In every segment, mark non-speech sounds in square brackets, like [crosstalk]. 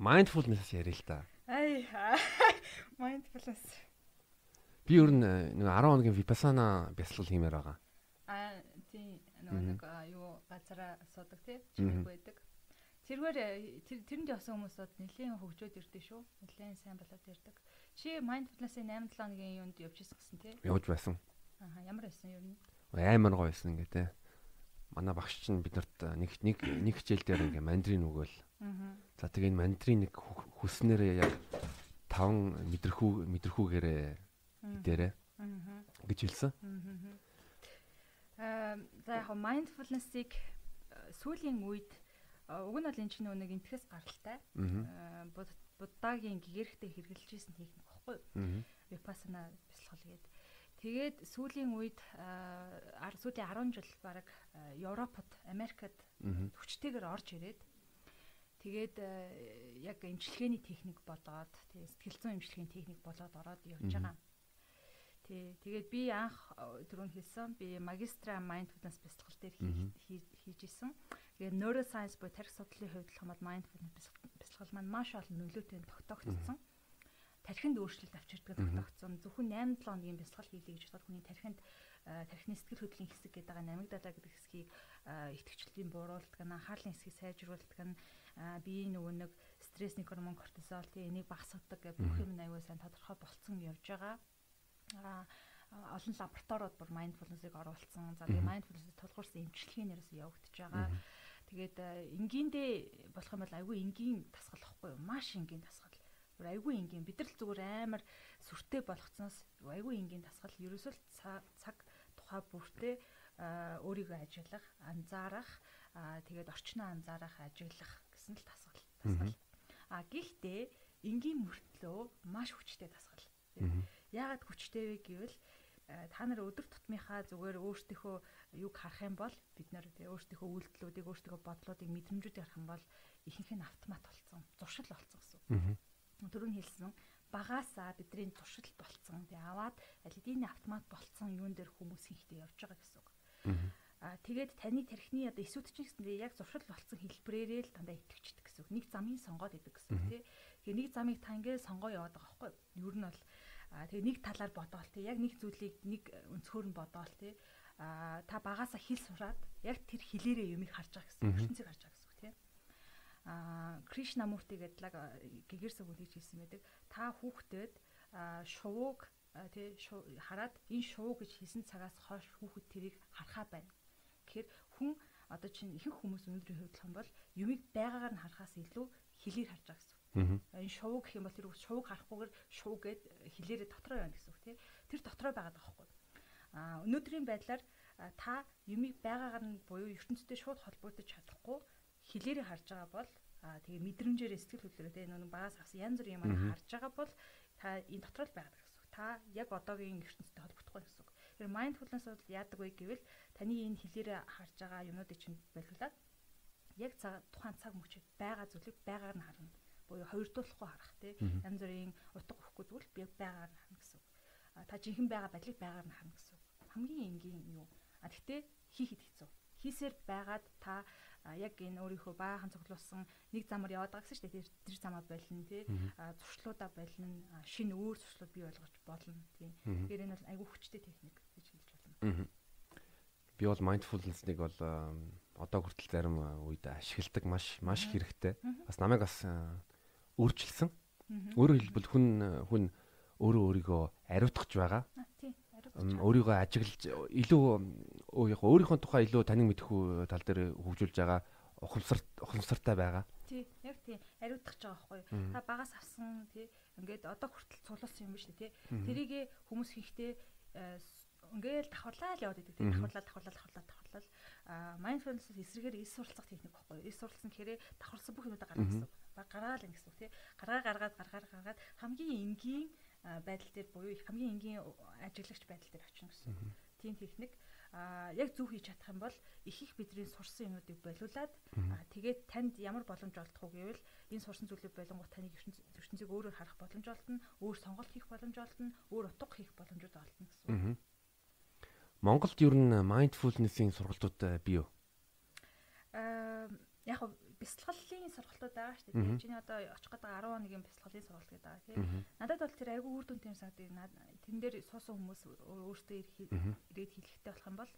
mindfulness яриа л да. Ай [laughs] mindfulness. Би ер нь нэг 10 хоногийн vipassana бясалгал хиймээр байгаа. Аа тий нэг юу газараа суудаг тий чимэг байдаг. Тэрвэр тэрэнд явсан хүмүүсүүд нэлээд хөгжөөд ирдэ шүү. Нэлээд сайн болоод ирдэг. Чи mindfulness-ийн 8 7 хоногийн юунд явж ирсэн гэсэн тий? Явж байсан. Аа ямар байсан ер нь? Аймар гоё байсан ингээ тий. Манай багш чинь биднэрт нэг нэг нэг хичээл дээр ингээ мандрин өгөөл. За тэгээ энэ мандрин нэг хүснээрээ яг 5 мэдрэхүү мэдрэхүүгээрээ дээрээ гэж хэлсэн. Аа за яг mindfulness-ыг сүүлийн үед уг нь бол энэ чинь нэг энтгэс гаралтай. Буддагийн гэгэрхтэй хэрэгжилж исэн техник багхгүй юу? Vipassana бясалгал гээд. Тэгээд сүүлийн үед сүүлийн 10 жил баг Европод, Америкт хүчтэйгээр орж ирээд тэгээд яг эмчилгээний техник болоод тэгээд сэтгэл зүйн эмчилгээний техник болоод ороод явж байгаа. Тий. Тэгээд би анх түрүүн хэлсэн би магистра mindfulness бясалгал дээр хийж исэн. Тэгээд neuroscience буюу тарих судлалын хувьд л хамаад mindfulness бясалгал маань маш олон нөлөөтэй тогтоогдсон тархинд өөрчлөлт авчирдаг тогтогцсон. Зөвхөн 8-7 хоногийн бясалгал хийлээ гэж бодоход хүний тархинд тархины сэтгэл хөдлөлийн хэсэг гэдэг байгаа намиг далаа гэдэг хэсгийг итгэвчлэлийн бууруулдаг нь анхаарлын хэсгийг сайжруулдаг нь биеийн нөгөө нэг стрессний гормон кортизол тийм энийг багасгадаг гэх бүх юм аюул сайн тодорхой болцсон явж байгаа. Аа олон лабораториуд бүр mindfulness-ыг оруулсан. За тэгээ mindfulness-ийг тулгуурсан эмчилгээ нэрээс явагдаж байгаа. Тэгээд энгийндээ болох юм бол айгүй энгийн тасгал واخгүй юу? Маш энгийн тасгал Айгүй энгийн. Бид нар л зүгээр амар сүртэй болгоцсоноос айгүй энгийн тасгал. Ерөөсөө цаг тухай бүртээ өөрийгөө ажиглах, анзаарах, тэгээд орчноо анзаарах, ажиглах гэсэн л тасгал. Тасгал. А гэхдээ энгийн мөртлөө маш хүчтэй тасгал. Яагаад хүчтэй вэ гэвэл та нар өдөр тутмынхаа зүгээр өөртөөхөө юг харах юм бол бид нар өөртөөхөө үйлдэлүүдийг өөртөөхөө бодлоодыг мэдрэмжүүдийг харах юм бол ихэнх нь автомат болсон зуршил болсон гэсэн. Төрөнд хэлсэн багаасаа бидний зуршил болцсон. Тэгээ аваад аль хэдийн автомат болцсон юун дээр хүмүүс ихтэй явж байгаа гэсэн үг. Аа тэгээд таны тархины одоо чинь гэсэндээ яг зуршил болцсон хэлбэрээрээ л дандаа итгэвчдэг гэсэн үг. Нэг замыг сонгоод идэг гэсэн үг тий. Тэгээ нэг замыг та ингээд сонгоо яваад байгаа байхгүй юу? Ер нь бол тэгээ нэг талаар бодоол тий яг нэг зүйлийг нэг өнцгөр нь бодоол тий а та багаасаа хэл сураад яг тэр хэлээрээ юмыг харж байгаа гэсэн ертөнцийг харж байгаа гэсэн үг тий а Кришнамурти гэдэг гэгэрсэг үлээж хэлсэн байдаг та хүүхдэд шувууг тий хараад энэ шувуу гэж хэлсэн цагаас хойш хүүхэд тэрийг харахаа байна гэхээр хүн одоо чинь ихэнх хүмүүс өнөөдрийн хувьд болох юм бол юмыг байгаагаар нь харахаас илүү хэлээр харж байгаа гэсэн Энэ шувуу гэх юм бол тэр шувууг харахгүйгээр шуу гэд хилээрээ дотроо байна гэсэн үг тий. Тэр дотроо байгаа даахгүй. А өнөөдрийн байдлаар та юмыг байгаагаар нь буюу ертөнцтэй шууд холбогдож чадахгүй хилээрээ харж байгаа бол а тэгээ мэдрэмжээр сэтгэл хөдлөлөө тэгээ нэг багаас авсан янз бүрийн юм харж байгаа бол та энэ дотор л байгаа гэсэн үг. Та яг одоогийн ертөнцтэй холбогдохгүй гэсэн үг. Тэгэхээр mindfulness бол яадаг вэ гэвэл таны энэ хилээрээ харж байгаа юмнуудыг чинь байлуулаад яг цаг тухайн цаг мөчөд байгаа зүйлийг байгаар нь харна буюу хоёрдуулахгүй харах тий янз бүрийн утга өгөхгүй тэгвэл би байгаар нь харна гэсэн үг. Та жинхэнэ байгаа байдлыг байгаар нь харна гэсэн үг. Хамгийн энгийн юу. А тэгтээ хийхэд хэцүү. Хийсээр байгаад та яг энэ өөрийнхөө баахан цуглуулсан нэг замаар яваад байгаа гэсэн чинь тэр замаа болно тий. Зуршлуудаа болно шинэ өөр зуршлууд бий болгож болно тий. Тэгэхээр энэ бол айгүй хүчтэй техник гэж хэлж болно. Би бол mindfulness-ыг бол одоо хүртэл зарим үед ашигладаг маш маш хэрэгтэй. Бас намайг бас өөрчилсөн. Өөрөөр хэлбэл хүн хүн өөрөө өөрийгөө ариутгах байгаа. Өөрийгөө ажиглаж илүү өөрийнхөө тухай илүү таныг мэдхүү тал дээр хөгжүүлж байгаа ухамсар ухамсартай байгаа. Тий, яг тий. Ариутгах байгаа байхгүй юу? Та багаас авсан тий. Ингээд одоо хүртэл цуглуулсан юм биш үү тий. Тэрийг хүмүүс хийхдээ ингээл давхарлаа л яваад идэг тий. Давхарлаа, давхарлаа, давхарлаа, давхарлаа. Аа mindfulness эсрэгээр эс суралцах техник байхгүй юу? Эс суралцсан гэхээр давхарлсан бүх юмудаа гаргах гэсэн гаргаал ингэсэн үг тий. Гаргаа гаргаад гаргаар гаргаад хамгийн энгийн байдал дээр буюу хамгийн энгийн ажиглагч байдал дээр очно гэсэн. Тийм техник а яг зөв хийж чадах юм бол их их бидний сурсан юмнуудыг болиулаад тэгээд танд ямар боломж олдох уу гэвэл энэ сурсан зүйлийг болонгууд таныг ертөнцийг өөрөөр харах боломж олдно, өөр сонголт хийх боломж олдно, өөр утга хийх боломжууд олдно гэсэн. Монголд ер нь mindfulness-ийн сургалтууд бий юу? Аа яг бясалгалын сургалтууд байгаа шүү дээ. Чиний одоо очих гэдэг 10 хоногийн бясалгалын сургалт гэдэг байгаа тийм. Надад бол тэр айгүй үр дүнтэй юм санагдав. Тэн дээр суусан хүмүүс өөртөө ирээд хэлэхтэй болох юм бол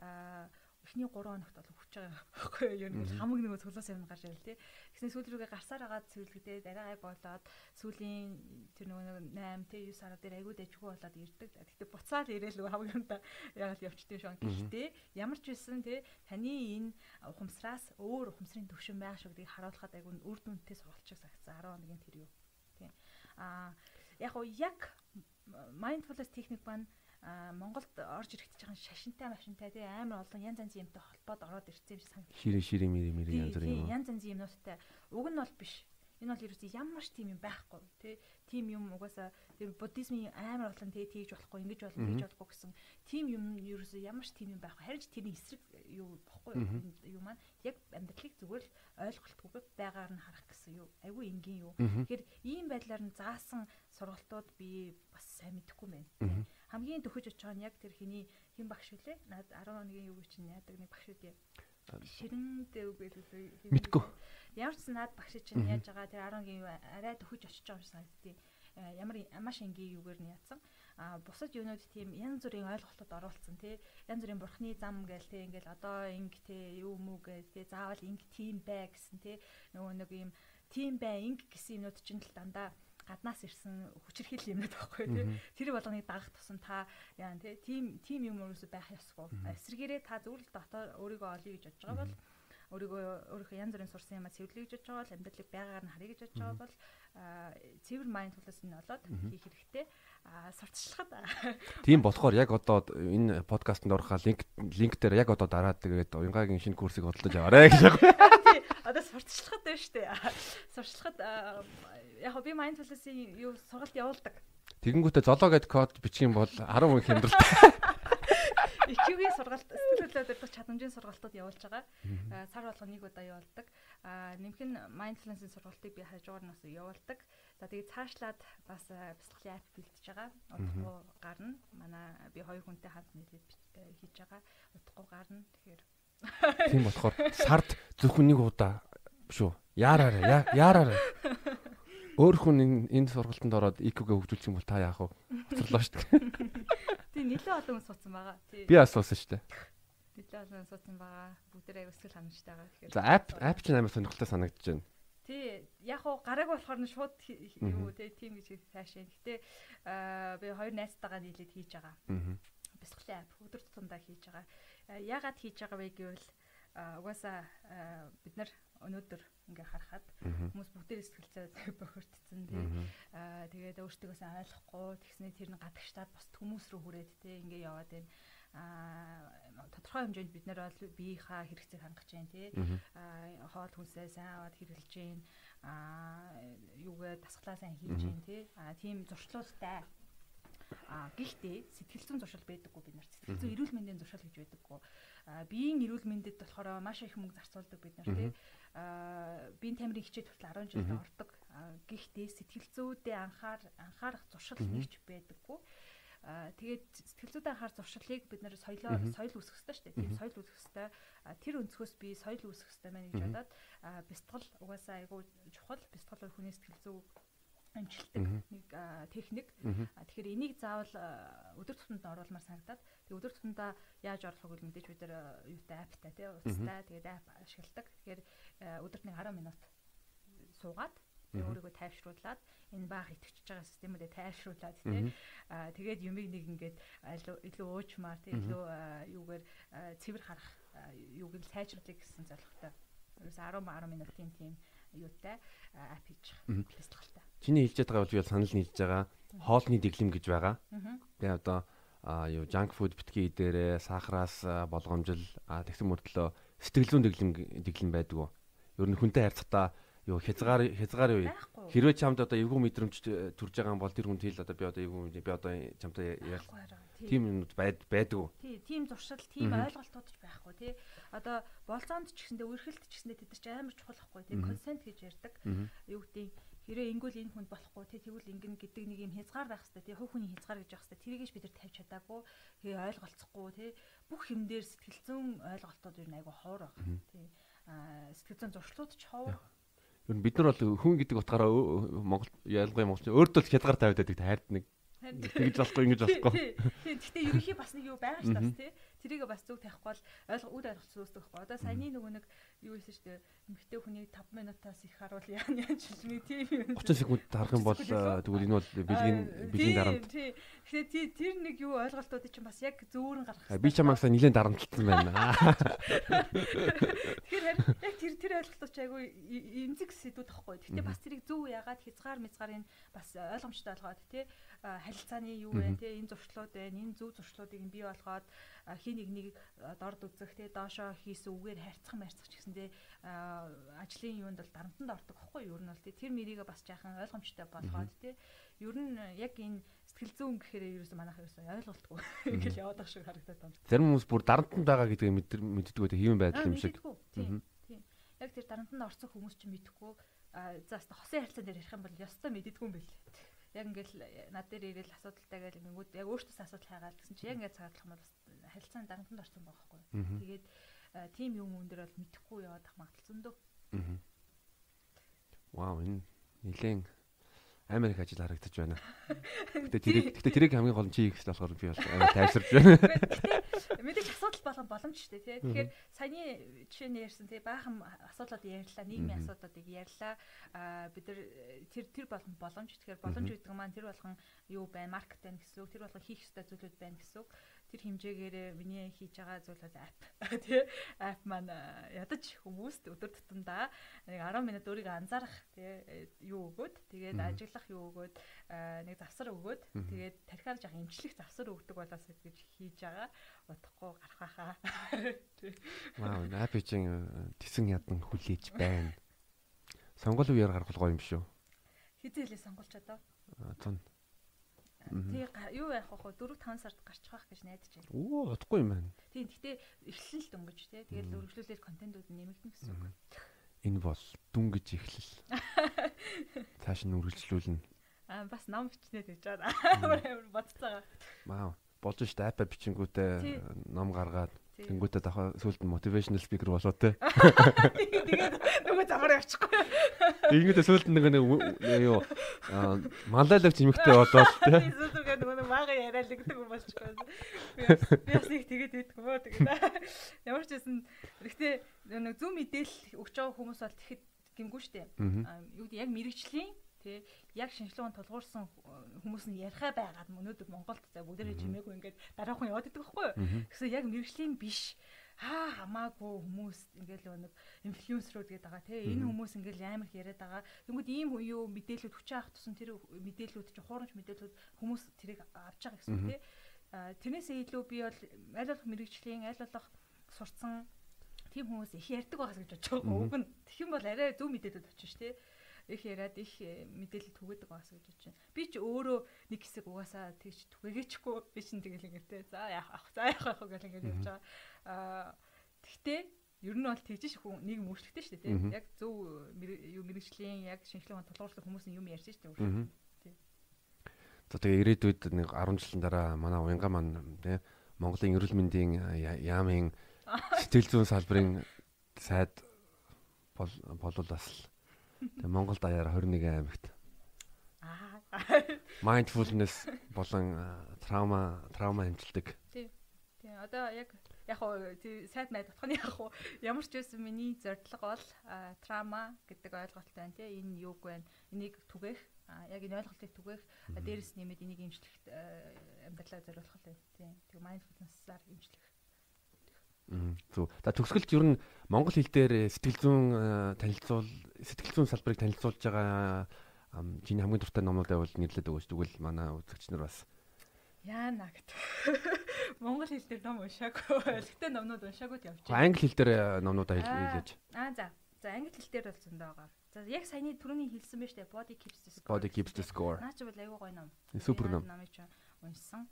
аа эхний 3 хоногт бол хүч байгаа байхгүй юу? Ер нь хамаг нэг цуглаас юм гарч ирэл тий. Тэгснэ сүүл рүүгээ гарсаар агаад цэвэрлэгдээ дараагаа болоод сүүлийн тэр нөгөө 8 тий 9 сар дээр айгуу дэжгүй болоод ирдэг. Тэгтээ буцаад ирээл хамаг юмда ягаад явчихдээ шон. Гэхдээ ямар ч байсан тий таны энэ ухамсараас өөр ухамсарын төвшин байх шүү гэдгийг харуулхад айгуу үр дүнтэй сургалт шиг сагцсан 10 хоногийн тэр юу. Тий. Аа яг яг mindfulness техник байна Монголд орж ирэх гэж байгаа шашинтай машинтай тий амар олон янз янзын юмтай холбоод ороод ирсэн юм шиг санагдав. Ширээ ширээ мэрэ мэрэ янз бүр юм. Янз янзын юмнуудтай. Уг нь бол биш. Энэ бол ерөөсөө ямар ч тийм юм байхгүй тий. Тим юм угаасаа тэр буддизмын амар олон тий тийж болохгүй, ингэж болно, тийж болохгүй гэсэн тим юм ерөөсөө ямар ч тим юм байхгүй. Харин ч тэрний эсрэг юу бохгүй юу маань яг амьдралыг зүгээр л ойлголтгүйгээр байгаар нь харах гэсэн юу. Айгүй энгийн юу. Тэгэхээр ийм байдлаар нь заасан сургалтууд би бас сайн мэдэхгүй байна хамгийн төхөж очих нь яг тэр хиний хин багш үлээ. Наад 11-ийн юу чинь яадаг нэг багш үү. Ширэн дэвгэл мэдгүй. Ямар ч наад багш чинь яаж байгаа тэр 11-ийн юу арай төхөж очиж байгаа юм санагдтыг. Э, ямар маш энгийн юугаар нь яатсан. А бусад юунууд тийм янз бүрийн ойлголтод оруулсан тий. Янз бүрийн бурхны зам гээл тий ингээл одоо инг тий юу мүү гээл тий заавал инг тийм бай гэсэн тий. Нөгөө нэг юм тийм бай инг гэсэн юмнууд чинь л дандаа гаднаас ирсэн хүчирхийлэл юмнууд байхгүй тий. Тэр болгоныг дагах тусам та яа тий тим тим юм өөрөөсөө байх ёсгүй. Эсрэгээрээ та зөвл дотор өөрийгөө олъё гэж бодож байгаа бол өөрийгөө өөрийнхөө янз бүрийн сурсан юмаа цэвэрлэе гэж бодож байгаа бол амьдралыг байгаар нь харъя гэж бодож байгаа бол цэвэр майндфулнес нь болоод хийх хэрэгтэй. Сурталчлахад тийм болохоор яг одоо энэ подкастт орохоо линк линк дээр яг одоо дараад тэгээд уянгагийн шинэ курсыг бодлож аваарэ гэж [laughs] сурталчлахад байна шүү дээ. Сурталчлахад яг би mindfulness-ийн юу сургалт явуулдаг. Тэгэнгүүтээ золоо гэд код бичих юм бол 10 хүн хямдралт. IQ-ийн сургалт, сэтгэл хөдлөлөөр дэх чадамжийн сургалтууд явуулж байгаа. Сар болгоо нэг удаа явуулдаг. Нэмэх нь mindfulness-ийн сургалтыг би хажуугаар нь бас явуулдаг. За тэгээд цаашлаад бас бясалгалын app бэлтэж байгаа. Удахгүй гарна. Манай би хоёр хүнтэй хамт нийлээд хийж байгаа. Удахгүй гарна. Тэгэхээр Тийм болохоор [laughs] сард зөвхөн нэг удаа шүү. Яараарай. Яараарай. Өөр хүн энэ энэ сургалтанд ороод IQ-гээ хөгжүүлчих юм бол та яах вэ? Хоцорлоо шүү дээ. Тийм нэлээд олон хүн суудсан байгаа. Би бас суусан шүү дээ. Нэлээд олон суудсан байгаа. Бүгд аяг өсгөл ханамжтай байгаа. Тэгэхээр За app app чинь амар сонирхолтой санагдаж байна. Тий, яг уу гараг болохоор нь шууд юу те тим гэж цаашаа. Гэтэ би хоёр найзтайгаа нийлээд хийж байгаа. Бясалгалын app өдөр тутамдаа хийж байгаа. Яагаад хийж байгаа вэ гэвэл угаасаа бид нар өнөөдөр ингээ харахад хүмүүс бүгдээ сэтгэлцээ [laughs] бохирдсон тий. Аа тэгээд өөртөө сайн ойлгохгүй тэгснээр тэр нь гадагштаад бос хүмүүс рүү хүрээд тий ингээ яваад байна. Аа тодорхой хэмжээнд бид нар бол биеийнхаа хэрэгцээг хангаж байна тий. Аа хоол хүнсээ сайн аваад хэрэглэж байна. Аа юугээ дасглаа сайн хийж байна тий. Аа тийм зуршлуултай А гэхдээ сэтгэл зүйн зуршил байдаггүй бид нар. Сэтгэл зүйн эрүүл мэндийн зуршил гэж байдаггүй. Биеийн эрүүл мэндэд болохоор маш их мөнгө зарцуулдаг бид нар тий биеийн тамирын хичээл хүртэл 10 жилд ордог. Гэхдээ сэтгэл зүйдээ анхаар анхаарах зуршил нэгч байдаггүй. Аа тэгээд сэтгэл зүйдээ анхаар зуршлыг бид нэр соёлоо соёл үүсгэх хэрэгтэй шүү дээ. Тийм соёл үүсгэх хэрэгтэй. Тэр өнцгөөс би соёл үүсгэх хэрэгтэй байна гэж бодоод бясалгал угаасаа айгүй чухал. Бол хүний сэтгэл зүй амжилтдаг нэг техник. Тэгэхээр энийг заавал өдөр тутамд оруулмаар санагдаад. Тэг өдөр тутамдаа яаж вэ мэдээж бид нар юутай аптай тий уцтай. Тэгээд ап ашигладаг. Тэгэхээр өдөрт нэг 10 минут суугаад өөрийгөө тайвшруулад энэ баг итгэж байгаа системүүдэд тайвшруулад тий аа тэгээд юмыг нэг ингээд илүү уучмаар тий илүү юугаар цэвэр харах юуг л сайжруулах гэсэн зорилготой. Ерөөс 10 10 минутын тийм юутай ап хийж байгаа. Чиний хэлж байгаа бол би санал нийлж байгаа. Хоолны дэглэм гэж байгаа. Тэгээ одоо юу junk food битгий дээрээ сахараас болгоомжил а тэгсэн мөртлөө сэтгэл зүйн дэглэм дэглэм байдаг уу? Ер нь хүнтэй харьцахдаа юу хязгаар хязгаар юу? Хэрвээ чамд одоо эвгүй мэдрэмж төрж байгаа бол тэр хүн тэл одоо би одоо эвгүй би одоо чамтай яах тийм юмуд байд байдаг уу тий тийм зуршил тийм ойлголтууд ч байхгүй тий. Одоо болцоонд ч гэсэндээ үргэлт ч гэсэндээ тэд нар ч амар чухал байхгүй тий. Консент гэж ярьдаг. Юу гэдэг хэрэг ингүүл энэ хүнд болохгүй тий тэгвэл ингэн гэдэг нэг юм хязгаар байх хэвээр тий хувь хүний хязгаар гэж байх хэвээр тэрийг ч бид нар тавьж чадаагүй тэгээ ойлголцохгүй тий бүх юм дээр сэтгэл зүйн ойлголтууд юу нэг айгу хоор баг тий сэтгэл зүйн зуршлууд ч ховор. Ер нь бид нар бол хүн гэдэг утгаараа Монгол ялангуяа монголч өөртөө хязгаар тавиад байдаг хайрт нэг Тэгж болохгүй ингэж болохгүй. Тийм. Гэхдээ ерөнхий бас нэг юу байгаа ш тас тий. Тэрийг бас зүг тавихгүй бол ойлгох үр ойлголт үүсдэг байхгүй. Одоо саяны нөгөө нэг юу шүү дээ. Эмэгтэй хүний 5 минутаас их харуул яа яа ч нэг тийм юм. 30 секунд харах юм бол тэгвэл энэ бол бэлгийн бэлгийн дарамт. Тэгэхээр тэр нэг юу ойлголтууд чинь бас яг зөөрөн гарах. Би чамаасаа нилээн дарамтлсан байна. [laughs] [laughs] Тэгэхээр яг тэр тэр ойлголтууд айгүй эмзэг сэдвүүд тахгүй. Гэхдээ бас тэрийг зөв яагаад хязгаар мязгаарыг бас ойлгомжтой болгоод тий харилцааны юу вэ те энэ зуршлууд байна энэ зөв зуршлуудыг бий болгоод хин нэг нэг дорд үзэх те доошоо хийсэн үгээр харьцах марцах гэсэн те ажлын юунд бол дарамтанд ордог аахгүй юу ер нь бол тэр мэрийгээ бас жаахан ойлгомжтой болгоод те ер нь яг энэ сэтгэл зүйн гэхээр ерөөсөө манайх ерөөсөө ойлголтгүй [laughs] ингээл яваад ах шиг харагдаад байна. Зарим хүмүүс бүр дарамтанд байгаа гэдгийг мэддэг үү хэвэн байдал юм шиг. Тийм. Яг тэр дарамтанд орсон хүмүүс ч мэдэхгүй за хаста хосын харилцаан дээр ярих юм бол ёстой мэддэггүй юм бэл яг ингээл над дээр ирэл асуудалтай гэл ингэнгүүд яг өөртөөс асуудал хайгаал гэсэн чи яг ингээд цагаатлах юм бол бас харилцааны дарамтанд орсон байгаа хгүй. Тэгээд тийм юм өндөр бол мэдхгүй яваад ах магадлал зөндөө. Вау энэ нилээн Америк ажил харагдаж байна. Гэтэ тэрийг гэтэ тэрийг хамгийн гол нь чи хийх болохоор би бол амар тайвширж байна. Мэдээж асуудал болгон боломжтой тий. Тэгэхээр саяны жишээ нь ярьсан тий баахан асуудлууд ярьлаа, нийгмийн асуудлуудыг ярьлаа. Аа бид нар тэр тэр болгон боломж. Тэгэхээр боломж гэдэг маань тэр болгон юу байна, маркет байна гэсэн үг, тэр болгон хийх ёстой зүйлүүд байна гэсэн үг тэр хэмжээгээр миний хийж байгаа зүйл бол app [laughs] тий app маань ядаж хүмүүст өдөр тутамдаа нэг 10 минут өөрийгөө анзаарах тий юу өгөөд тэгээд ажиллах юу өгөөд нэг завсар өгөөд тэгээд тархиар жах эмчлэх завсар өгдөг болоос гэж хийж байгаа удахгүй гарах байхаа. [laughs] Вау, app чинь тэсэн ядан хүлээж байна. Сонгол үеэр гаргах гоё юм шүү. Хизээлээ сонгolч одоо. Тун Тий юу яах вэ? 4 5 сард гарчих байх гэж найдаж байна. Оо, удахгүй юм байна. Тий, гэхдээ эхлэн л дөнгөж тий. Тэгээд үргэлжлүүлээд контентууд нэмэгдэн гэсэн үг. Энэ бол дүн гэж эхлэл. [laughs] Цааш нь үргэлжлүүлнэ. Аа, бас ном бичнэ гэж бодож байгаа. Маа, болж штэ апп бичингүүтээ ном гаргаад Тэнгүүтээ дахиад сүлд мотивашнл спикер болоо те. Тэгээд нөгөө замаар явчихгүй. Тэнгүүтээ сүлд нэг нэг юу малайлагч эмэгтэй болоо те. Сүлдгээ нөгөө мага яриалагддаг юм болчихгүй. Би бас нэг тэгээд юм уу тэгээд. Ямар ч байсан гэхдээ нэг зөв мэдээлэл өгч байгаа хүмүүс бол тэгэхэд гимгүү штэ. Юу гэдэг яг мэрэгчлийн тий. Яг шинжилгээнд тулгуурсан хүмүүс нь яриахаа байгаад өнөөдөр Монголд за бүгдээрээ чимээгүй ингээд дараахан яваад идэг байхгүй юу? Гэсэн яг мэрэгжлийн биш. Хаа хамаагүй хүмүүс ингээл нэг инфлюенсерүүд гэдэг байгаа тий. Энэ хүмүүс ингээл амар их яриад байгаа. Тэгмэд ийм юу мэдээлүүд хүч авах тусан тэр мэдээлүүд чи хуурамч мэдээлүүд хүмүүс тэрийг авч байгаа гэсэн тий. Тэрнээсээ илүү би бол аль болох мэрэгжлийн аль болох сурцсан тийм хүмүүс их ярьдаг байгаас гэж бодож байгаа. Нь тэгэх юм бол арай зөв мэдээлүүд очиж тий их яриад их э, мэдээлэл түгээдэг байгаас гэж бодож байна. Би ч өөрөө нэг хэсэг угаасаа тэгж түгээгээчгүй би чинь тэгэл ингэртэй за яах ах за яах ах гэл ингэж явж байгаа. Аа тэгтээ ер нь бол тэгж хүн нэг мөрчлөгтэй шүү дээ яг зөв юу мэрэгжлийн яг шинжилгээ тулгуурлах хүмүүс нь юм ярьж шүү дээ. За тэгээ ирээдүйд нэг 10 жилийн дараа манай уянга маань тийм Монголын эрүүл мэндийн яамын [laughs] сэтгэл зүйн салбарын сайд бол болвол бас Тэгээ Монгол даяар 21 аймагт. Аа. Mindfulness болон траума траума хэмжилдэг. Тий. Тий. Одоо яг яг хоо сайд найд утганы яг хоо ямар ч байсан миний зорилго бол траума гэдэг ойлголттой байна тий. Энэ юуг байна? Энийг түгээх яг энэ ойлголтыг түгээх дээрэс нэмээд энийг имжлэхт амьдралаа зориулах л тий. Тэг mindfulness-аар имжлэх Зөв. За төгсгөлт ер нь монгол хэл дээр сэтгэл зүйн э, танилцуул сэтгэл зүйн салбарыг танилцуулж байгаа чиний хамгийн дуртай номнууд байвал нэрлээд өгөөч. Тэгвэл манай үзэгч нар бас Яана гэт. [laughs] Монгол хэл дээр ном уншаагүй. [laughs] Гэтэ номнууд уншаагүйд явж байна. Англи хэл дээр номнуудаа хэлээж. Аа за. За англи хэл дээр бол зөндөө байгаа. За яг саяны түрүүний хэлсэн байж тээ body keeps the score. Body keeps the score. Наа чи бол аюу гой ном. Супер ном. Номыг ч уншсан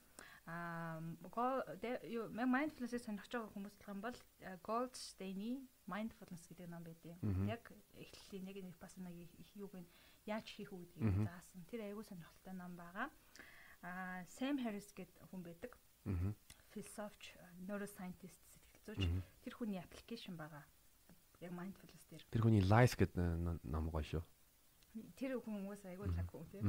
аа юу mindfulness-ийг сонирхож байгаа хүмүүс болох юм бол Gold Stein-ий mindfulness гэдэг ном байдیں۔ Яг эхлэлийн нэг нэг бас нэг их юуг нь яаж хийх үү гэдгийг заасан. Тэр аягүй сонирхолтой ном байгаа. Аа Sam Harris гэдэг хүн байдаг. Философч, neuroscientist сэтгэл зүйч. Тэр хүний аппликейшн байгаа. Яг mindfulness дээр. Тэр хүний lies гэдэг ном гоё шүү. Тэр хүн хүмүүс айгүй лаг хүн тий.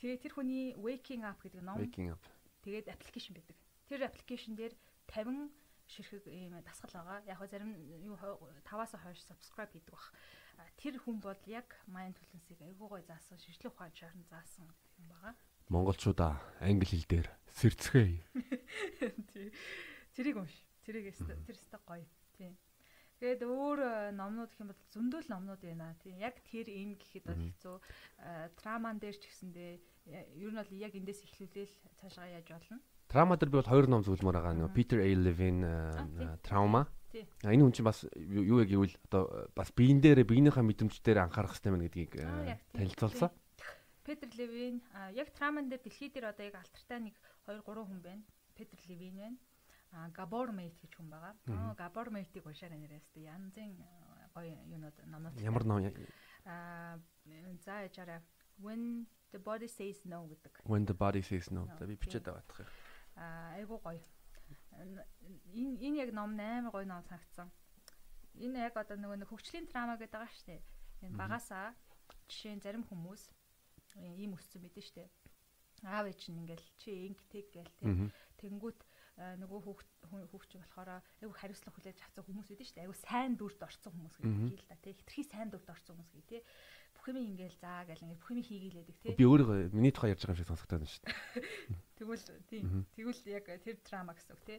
Тэгээ тэр хүний waking up гэдэг ном. Waking up. Тэгээд аппликейшн байдаг. Тэр аппликейшн дээр 50 ширхэг ийм дасгал байгаа. Яг хөө зарим юу 5-аас хойш subscribe хийдэг бах. Тэр хүн бол яг mindfulness-ыг айгүй гоё заасан, шинжлэх ухаан чарн заасан юм байгаа. Монголчуудаа англи хэл дээр сэрцгээе. [laughs] Тий. Тэрийг унш. Тэрийг тэр өстө гоё. Тий. Тэгээд өөр э, номнууд гэх юм бол зөндөл номнууд байна. Тийм яг тэр энэ гэхэд бол хэцүү. Э, траман дээр ч гэсэндээ ер нь бол яг эндээс эхлүүлээл цаашаа яаж болно. Трама дээр би бол хоёр ном зөвлөмөр байгаа. Нөгөө Peter A. Levine Trauma. А энэ хүн чинь бас юу яг гэвэл одоо бас биен дээр биенийхээ мэдрэмжээр анхаарах хэрэгтэй байна гэдгийг танилцуулсан. Peter Levine яг Траман дээр дэлхий дээр одоо яг алтартай нэг 2 3 хүн байна. Peter Levine байна а Gabor Mate гэж хүн байгаа. Аа Gabor Mate-ийг уншаарай нэрээс тэ янзын гоё юунууд номнууд. Ямар ном аа за яжаараа When the body says no гэдэг. When the body says no. За би бичээд аваадах юм. Аа айгуу гоё. Энэ энэ яг ном амар гоё ном санагдсан. Энэ яг одоо нөгөө нэг хөгжлийн драма гэдэг байгаа шүү дээ. Энэ багасаа жишээ нь зарим хүмүүс ийм өссөн мэдэн шүү дээ. Аав ээж нь ингээл чи инг тэг гээл тэг. Тэнгүүт нөгөө хүүхд хүүхч болохоор айгу хариуцлага хүлээж авсан хүмүүс байдаг шүү дээ. Айгу сайн дүрд орсон хүмүүс гэдэг л да тий. Хитрхи сайн дүрд орсон хүмүүс гэх тий. Бүх юм ингээл заа гэл ингээд бүх юм хийгээлээдэг тий. Би өөрөө миний тухай ярьж байгаа юм шиг сонсогдоод байна шүү дээ. [laughs] Тэгвэл тий. Тэгвэл яг тэр драма гэсэн үг тий.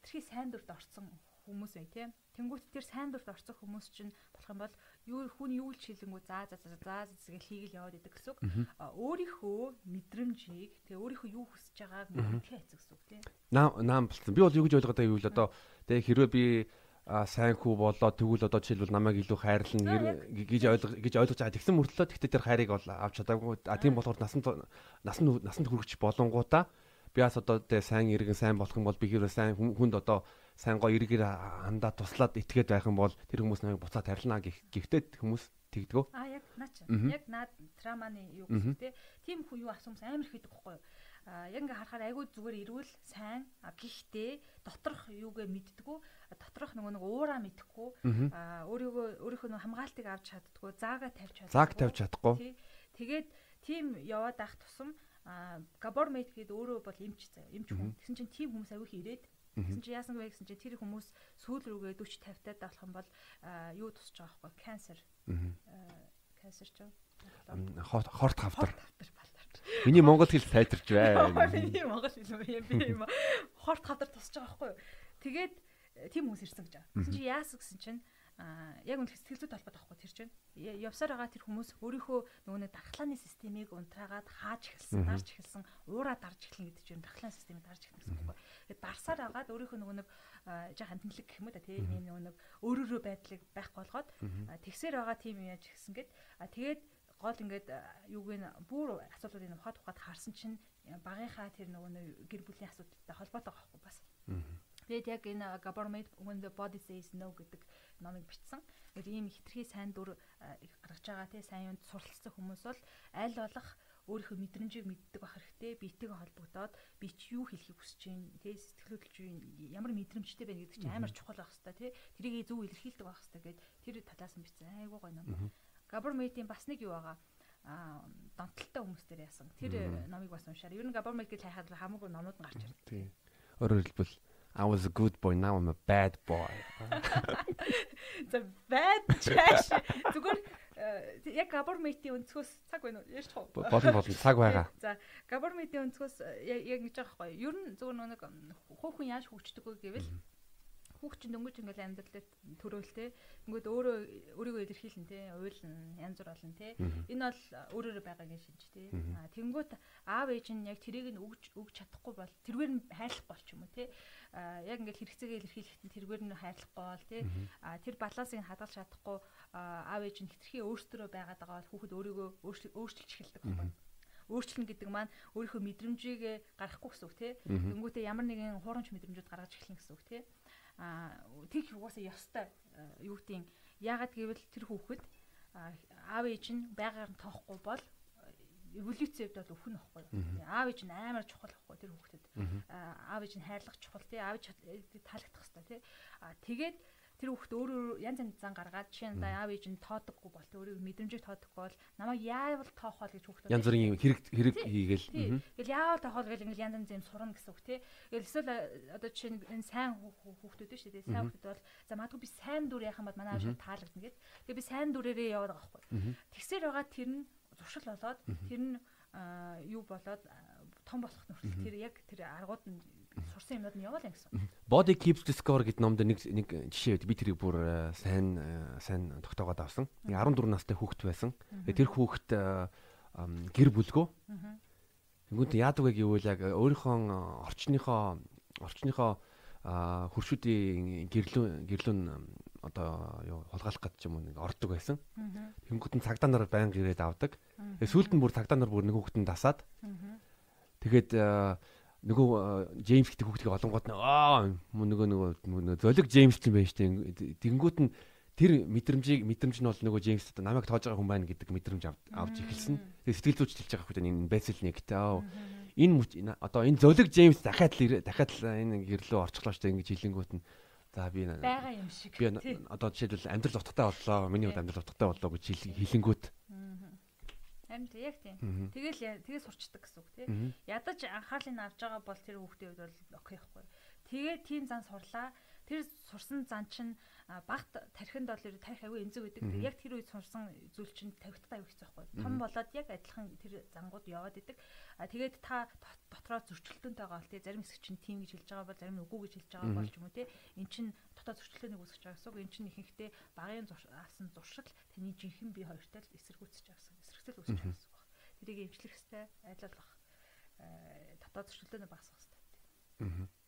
Хитрхи сайн дүрд орсон хүмүүс бай тий. Тэнгүүт тэр сайн дурд орцох хүмүүс чинь болох юм бол юу хүн юу л чилэнгүү заа заа заа зэгээл хийгээл яваад идэг гэсэн үг. Өөрийнхөө мэдрэмжийг тэгээ өөрийнхөө юу хүсэж байгааг мэдхээ хэцүү гэсэн үг тий. Наам наам болсон. Би бол юу гэж ойлгоод байгаа юм бол одоо тэгээ хэрвээ би а сайн хүү болоо тэгвэл одоо жишээлбэл намайг илүү хайрлна гэж ойлгож гэж ойлгож байгаа. Тэгсэн мөртлөө тэгтээ тэр хайрыг бол авч чадаагүй. А тийм болохоор насанд насанд насанд хүрч болонгуудаа би бас одоо тэ сайн иргэн сайн болох юм бол би хэрвээ сайн хүнд одоо сайн гоё эргээр андаа туслаад итгээд байх юм бол тэр хүмүүс намайг буцаад тарилнаа гэхдээ хүмүүс тэгдгөө. А яг наа чи. Яг наад траманы юу те. Тим хүн юу асуумс амар их хийдэг байхгүй юу? А яг ингээ харахаар айгүй зүгээр ирүүл сайн гэхдээ доторх юугээ мэддгүү доторх нөгөө нэг уураа мэдхгүй. А өөрийгөө өөрийнхөө хамгаалтыг авч чаддгүй заагаа тавьж чаддгүй зааг тавьж чадахгүй. Тэгээд тийм яваад ах тусам габор мейт гээд өөрөө бол эмч заяа эмч хүн тэгсэн чинь тийм хүмүүс аягүй их ирээд Гэсэн чи яасан бэ гэсэн чи тэр хүмүүс сүүл рүүгээ 40 50 таад болох юм бол юу тусч байгаа байхгүй канцер. Канцер ч хорт хавтар. Миний монгол хэл сайтарч байна. [laughs] Миний монгол хэл юм би юм. Хорт хавтар тусч байгаа байхгүй? Тэгээд тийм хүмүүс ирсэн гэж байгаа. Гэсэн чи яасан гэсэн чинь а яг үн сэтгэл зүйд холбоотой байхгүй тэр чинь. Явсаар байгаа тэр хүмүүс өөрийнхөө нөгөө нэг дархлааны системийг унтраагаад хааж эхэлсэн, дарж эхэлсэн, уураа дарж эхлэн гэдэг чинь дархлааны системийг дарж эхэлсэн гэсэн үг байхгүй. Тэгээд дарсаар агаад өөрийнхөө нөгөө нэг жоохон тэнхлэг гэх юм уу та тийм нөгөө нэг өөрөөрөө байдлыг байхгүй болгоод тэгсээр байгаа тийм яаж гисэн гээд а тэгээд гол ингээд юуг нь бүр асуудлуудыг ухаад ухаад харсан чинь багынхаа тэр нөгөө нэг гэр бүлийн асуудалтай холбоотой байхгүй бас. Тэгээд яг энэ government when the body says no гэдэг номыг бичсэн. Тэгэхээр ийм хитрхи сайн дүр гаргаж байгаа тий сайн юунд суралцсан хүмүүс бол аль болох өөрийнхөө мэдрэмжийг мэддэг байх хэрэгтэй. Биетэйгээ холбогдоод би чи юу хэлхийг хүсэж байна, тий сэтгэл хөдлөж байна, ямар мэдрэмжтэй байна гэдэг чинь амар чухал байх хэрэгтэй, тий. Тэрийг зөв илэрхийлдэг байх хэрэгтэй гэд тэр талаас нь бичсэн. Айгуу гоё ном. Government-ийн бас нэг юу байгаа а донтолтой хүмүүс дээр яасан. Тэр номыг бас уншаарай. Ер нь government гэж хайхад хамаагүй номууд нь гарч ирдэг. Тий. Өөрөөр хэлбэл I was a good boy now I'm a bad boy. The bad trash. Зүгээр э, яг government-ийн өнцгөөс цаг байна уу? Яаж тав? Болно болно цаг байгаа. За government-ийн өнцгөөс э, яг ингэж байгаа байхгүй юу? Ер нь зүгээр нэг хөөхөн яаж хөгждөг вэ гэвэл хүүхчин дөнгөж ингээл амьдралд төрөөлтэй. Ингээд өөрөө өөрийгөө илэрхийлэн тий, уйлан, янз бүр олон тий. Энэ бол өөрөөрөө байгаагийн шинж тий. Аа тэнгуут аав ээж нь яг тэрийг нь өгж өгч чадахгүй бол тэргээр нь хайрлахгүй болч юм уу тий. Аа яг ингээд хэрэгцээгээ илэрхийлэхэд тэргээр нь хайрлахгүй бол тий. Аа тэр балансыг хадгалж чадахгүй аав ээж нь хитрхи өөрсдөө байгаад байгаа бол хүүхэд өөрийгөө өөрчилж эхэлдэг байна өөрчлөн гэдэг маань өөрийнхөө мэдрэмжийг гаргахгүй гэсэн үг тий. Тэнгүүтээ ямар нэгэн хуурамч мэдрэмжүүд гаргаж эхлэх гэсэн үг тий а тэгэх угаасаа ёстой э, юу гэдгийг яагаад гэвэл тэр хүүхэд аав ээж нь байгаар нь тоохгүй бол э, эволюцийн хувьд бол өхөн ихгүй. Аав ээж нь амар чухал ихгүй тэр хүүхдэд. Аав ээж нь хайрлах чухал тий аав э, таалагдах хэрэгтэй тий. А тэгээд тэр хүүхд өөрөө янз янз зан гаргаад жишээ нь аав ээж нь тоодоггүй бол өөрийн мэдрэмжийг тоодохгүй бол намайг яавал тоох бол гэж хүүхд янз бүрийн хэрэг хэрэг хийгээл. ингээл яавал тоох бол ингээл янз янз юм сурна гэсэн үг тий. Эсвэл одоо жишээ нь энэ сайн хүүхдүүд шүү дээ. Сайн хүүхдүүд бол за магадгүй би сайн дүр юм бол манай аав таалагдана гэд. Тэгээ би сайн дүрээрээ яваад байгаа байхгүй. Тэгсээр байгаа тэр нь зуршил болоод тэр нь юу болоод том болох нөхцөл тэр яг тэр аргууд нь сурсан юмнууд нь яваалаа гэсэн. Body keeps the score гэдэг номд нэг нэг жишээ байд. Би тэрийг бүр э, сайн э, сайн тогтоогоод авсан. Нэг 14 настай хүүхэд байсан. Тэр хүүхэд э, гэр бүлгөө. Тэнгүүд яадаг вэ гэвэл яг өөрийнхөө орчныхоо орчныхоо хуршүүдийн гэрлүүн гэрлүүн одоо юу хулгайлах гэж юм нэг ордог байсан. Тэнгүүд нь цагдаа нар байнга ирээд авдаг. Сүүлд нь бүр цагдаа нар бүр нэг хүүхэдэн дасаад. Тэгээд нөгөө Джеймс гэдэг хүүхдийг олонгууд нь аа нөгөө нөгөө золиг Джеймс юм байна штэ. Тэнгүүт нь тэр мэдрэмжийг мэдрэмж нь бол нөгөө Джеймс одоо намайг тоож байгаа хүн байна гэдэг мэдрэмж авч эхэлсэн. Тэгээ сэтгэл зүйч хэлж байгаа хүн энэ байсэл нэгтэй энэ одоо энэ золиг Джеймс дахиад л дахиад л энэ гэрлөө орчлоо штэ ингэж хэлэнгүүт нь за би байгаа юм шиг. Би одоо жишээлбэл амьдрал утгатай боллоо. Миний хувьд амьдрал утгатай боллоо гэж хэлэнгүүт Харин тийм яг тийм. Тэгэл тэгээ сурчдаг гэсэн үг тий. Ядаж анхаарлыг авж байгаа бол тэр хүүхдийн хувьд бол окей ихгүй. Тэгээ тийм зан сурлаа. Тэр сурсан зан чинь багт тархинд бол тарих аягүй энзэг байдаг. Яг тэр үед сурсан зүйл чинь тавигдтаа аягүй хэцүү байхгүй. Том болоод яг адилхан тэр зангууд яваад идэг. А тэгээд та дотроо зөрчилдөөнтэй байгаа бол тий зарим хэсэг чинь тийм гэж хэлж байгаа бол зарим нь үгүй гэж хэлж байгаа бол ч юм уу тий. Эн чинь дотоод зөрчилдөөнийг үүсгэж байгаа гэсэн үг. Эн чинь ихэнхдээ багын авсан зуршил таны жинхэнэ бие хоёртой л эсэргүүцэж байгаа гэсэн зөрчил үүсэж байгаа гэсэн үг. Тэрийг эмчлэх хэвээр айлуулах дотоод зөрчилдөөний багасгах хэвээр. Аа